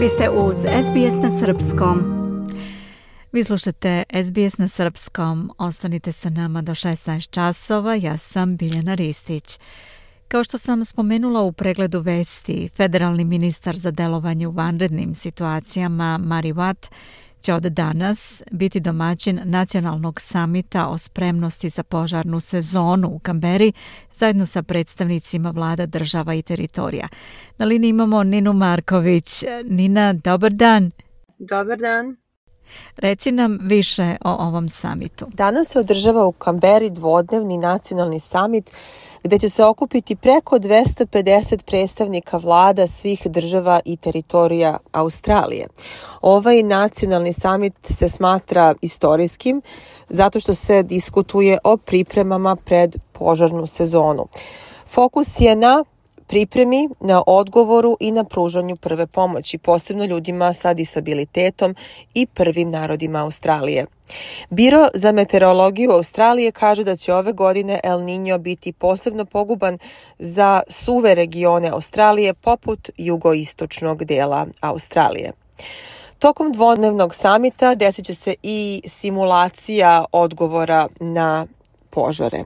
Vi ste uz SBS na Srpskom. Vi slušate SBS na Srpskom. Ostanite sa nama do 16 časova. Ja sam Biljana Ristić. Kao što sam spomenula u pregledu vesti, federalni ministar za delovanje u vanrednim situacijama Mari Watt će od danas biti domaćin nacionalnog samita o spremnosti za požarnu sezonu u Kamberi zajedno sa predstavnicima vlada država i teritorija. Na liniji imamo Ninu Marković. Nina, dobar dan. Dobar dan. Reci nam više o ovom samitu. Danas se održava u Kamberi dvodnevni nacionalni samit gde će se okupiti preko 250 predstavnika vlada svih država i teritorija Australije. Ovaj nacionalni samit se smatra istorijskim zato što se diskutuje o pripremama pred požarnu sezonu. Fokus je na pripremi, na odgovoru i na pružanju prve pomoći, posebno ljudima sa disabilitetom i prvim narodima Australije. Biro za meteorologiju Australije kaže da će ove godine El Niño biti posebno poguban za suve regione Australije poput jugoistočnog dela Australije. Tokom dvodnevnog samita desit će se i simulacija odgovora na požare.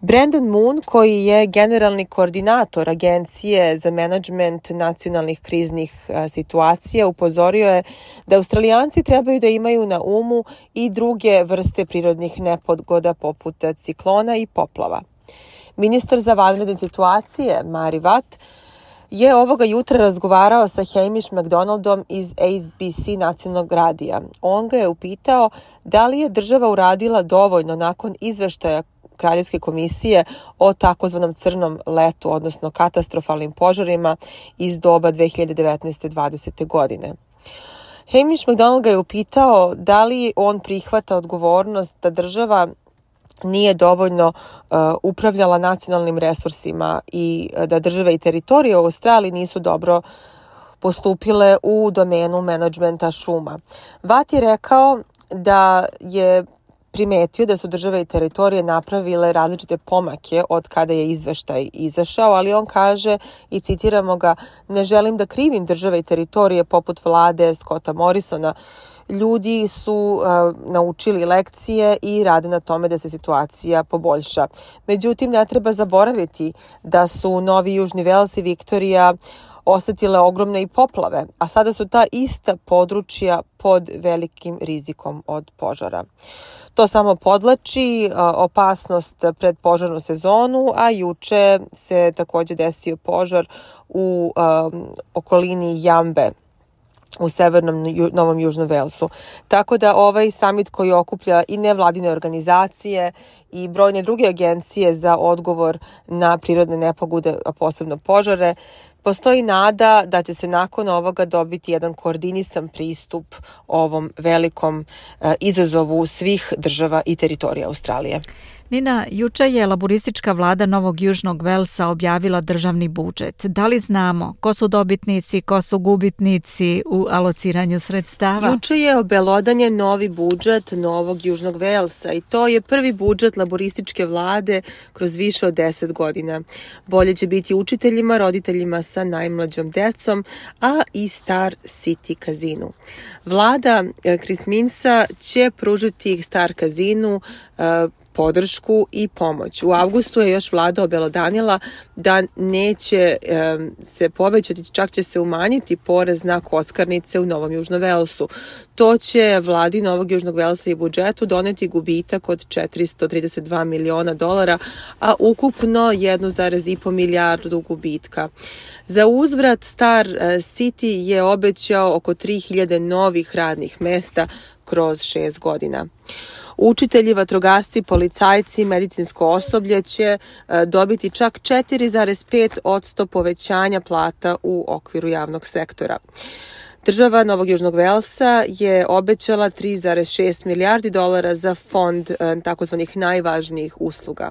Brandon Moon, koji je generalni koordinator Agencije za menadžment nacionalnih kriznih situacija, upozorio je da Australijanci trebaju da imaju na umu i druge vrste prirodnih nepogoda poput ciklona i poplava. Ministar za vanredne situacije, Mari Watt, je ovoga jutra razgovarao sa Hamish McDonaldom iz ABC nacionalnog radija. On ga je upitao da li je država uradila dovoljno nakon izveštaja Kraljevske komisije o takozvanom crnom letu, odnosno katastrofalnim požarima iz doba 2019-2020. godine. Hamish McDonald ga je upitao da li on prihvata odgovornost da država nije dovoljno uh, upravljala nacionalnim resursima i da države i teritorije u Australiji nisu dobro postupile u domenu menadžmenta šuma. Vat je rekao da je primetio da su države i teritorije napravile različite pomake od kada je izveštaj izašao, ali on kaže i citiramo ga, ne želim da krivim države i teritorije poput vlade Scotta Morrisona, ljudi su uh, naučili lekcije i rade na tome da se situacija poboljša. Međutim, ne treba zaboraviti da su Novi Južni Vels i Viktorija osetile ogromne i poplave, a sada su ta ista područja pod velikim rizikom od požara. To samo podlači opasnost pred požarnu sezonu, a juče se takođe desio požar u um, okolini Jambe u severnom Novom Južnom Velsu. Tako da ovaj samit koji okuplja i nevladine organizacije i brojne druge agencije za odgovor na prirodne nepogode, a posebno požare, postoji nada da će se nakon ovoga dobiti jedan koordinisan pristup ovom velikom e, izazovu svih država i teritorija Australije. Nina, juče je laboristička vlada Novog Južnog Velsa objavila državni budžet. Da li znamo ko su dobitnici, ko su gubitnici u alociranju sredstava? Juče je obelodanje novi budžet Novog Južnog Velsa i to je prvi budžet laborističke vlade kroz više od 10 godina. Bolje će biti učiteljima, roditeljima sa najmlađom decom, a i Star City kazinu. Vlada Chris Minsa će pružiti Star kazinu podršku i pomoć. U avgustu je još vlada obelodanila da neće e, se povećati, čak će se umanjiti porez na kockarnice u Novom Južnom Velsu. To će vladi Novog Južnog Velsa i budžetu doneti gubitak od 432 miliona dolara, a ukupno 1,5 milijardu gubitka. Za uzvrat Star e, City je obećao oko 3000 novih radnih mesta kroz šest godina. Učitelji, vatrogasci, policajci, medicinsko osoblje će e, dobiti čak 4,5 odsto povećanja plata u okviru javnog sektora. Država Novog Južnog Velsa je obećala 3,6 milijardi dolara za fond e, takozvanih najvažnijih usluga.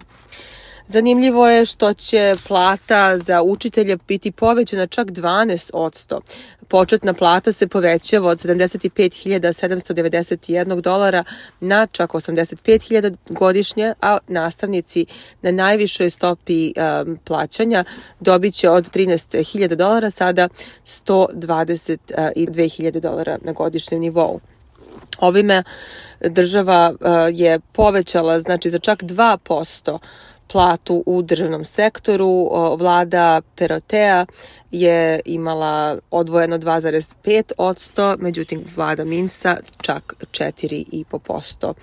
Zanimljivo je što će plata za učitelje biti povećana čak 12%. Početna plata se povećava od 75.791 dolara na čak 85.000 godišnje, a nastavnici na najvišoj stopi um, plaćanja dobit će od 13.000 dolara sada 122.000 dolara na godišnjem nivou. Ovime država uh, je povećala znači za čak 2% platu u državnom sektoru. Vlada Perotea je imala odvojeno 2,5%, međutim vlada Minsa čak 4,5%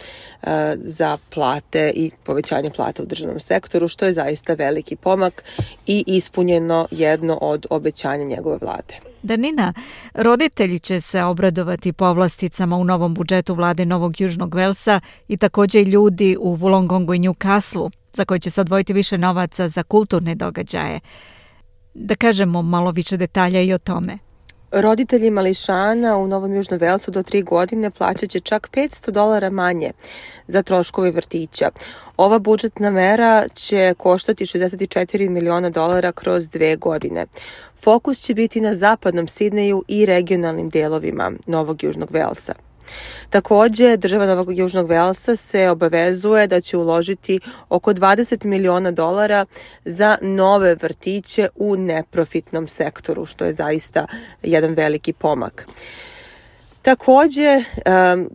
e, za plate i povećanje plata u državnom sektoru, što je zaista veliki pomak i ispunjeno jedno od obećanja njegove vlade. Danina, roditelji će se obradovati povlasticama u novom budžetu vlade Novog Južnog Velsa i takođe i ljudi u Wollongongu i Newcastle za koje će se odvojiti više novaca za kulturne događaje. Da kažemo malo više detalja i o tome. Roditelji mališana u Novom Južnom Velsu do tri godine plaćat će čak 500 dolara manje za troškove vrtića. Ova budžetna mera će koštati 64 miliona dolara kroz dve godine. Fokus će biti na zapadnom Sidneju i regionalnim delovima Novog Južnog Velsa. Takođe, država Novog Južnog Velsa se obavezuje da će uložiti oko 20 miliona dolara za nove vrtiće u neprofitnom sektoru, što je zaista jedan veliki pomak. Takođe,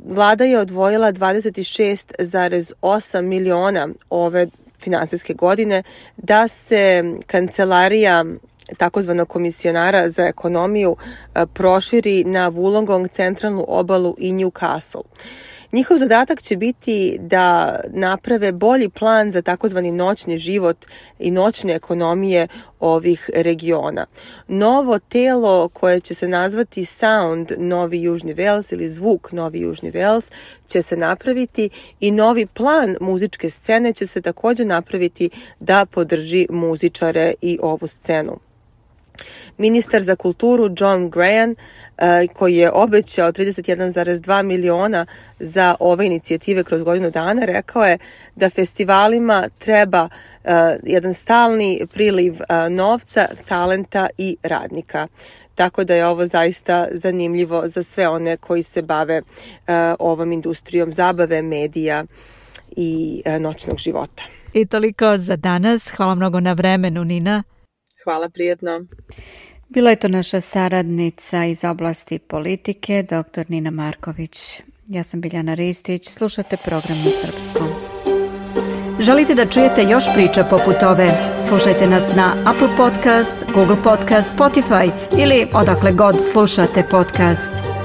vlada je odvojila 26,8 miliona ove finansijske godine da se kancelarija takozvanog komisionara za ekonomiju e, proširi na Wollongong, centralnu obalu i Newcastle. Njihov zadatak će biti da naprave bolji plan za takozvani noćni život i noćne ekonomije ovih regiona. Novo telo koje će se nazvati Sound Novi Južni Wales ili Zvuk Novi Južni Wales će se napraviti i novi plan muzičke scene će se takođe napraviti da podrži muzičare i ovu scenu. Ministar za kulturu John Graham, eh, koji je obećao 31,2 miliona za ove inicijative kroz godinu dana, rekao je da festivalima treba eh, jedan stalni priliv eh, novca, talenta i radnika. Tako da je ovo zaista zanimljivo za sve one koji se bave ovom industrijom zabave, medija i noćnog života. I toliko za danas. Hvala mnogo na vremenu, Nina. Hvala, prijetno. Bila je to naša saradnica iz oblasti politike, dr. Nina Marković. Ja sam Biljana Ristić, slušate program na srpskom. Želite da čujete još priča poput ove? Slušajte nas na Apple Podcast, Google Podcast, Spotify ili odakle god slušate podcast.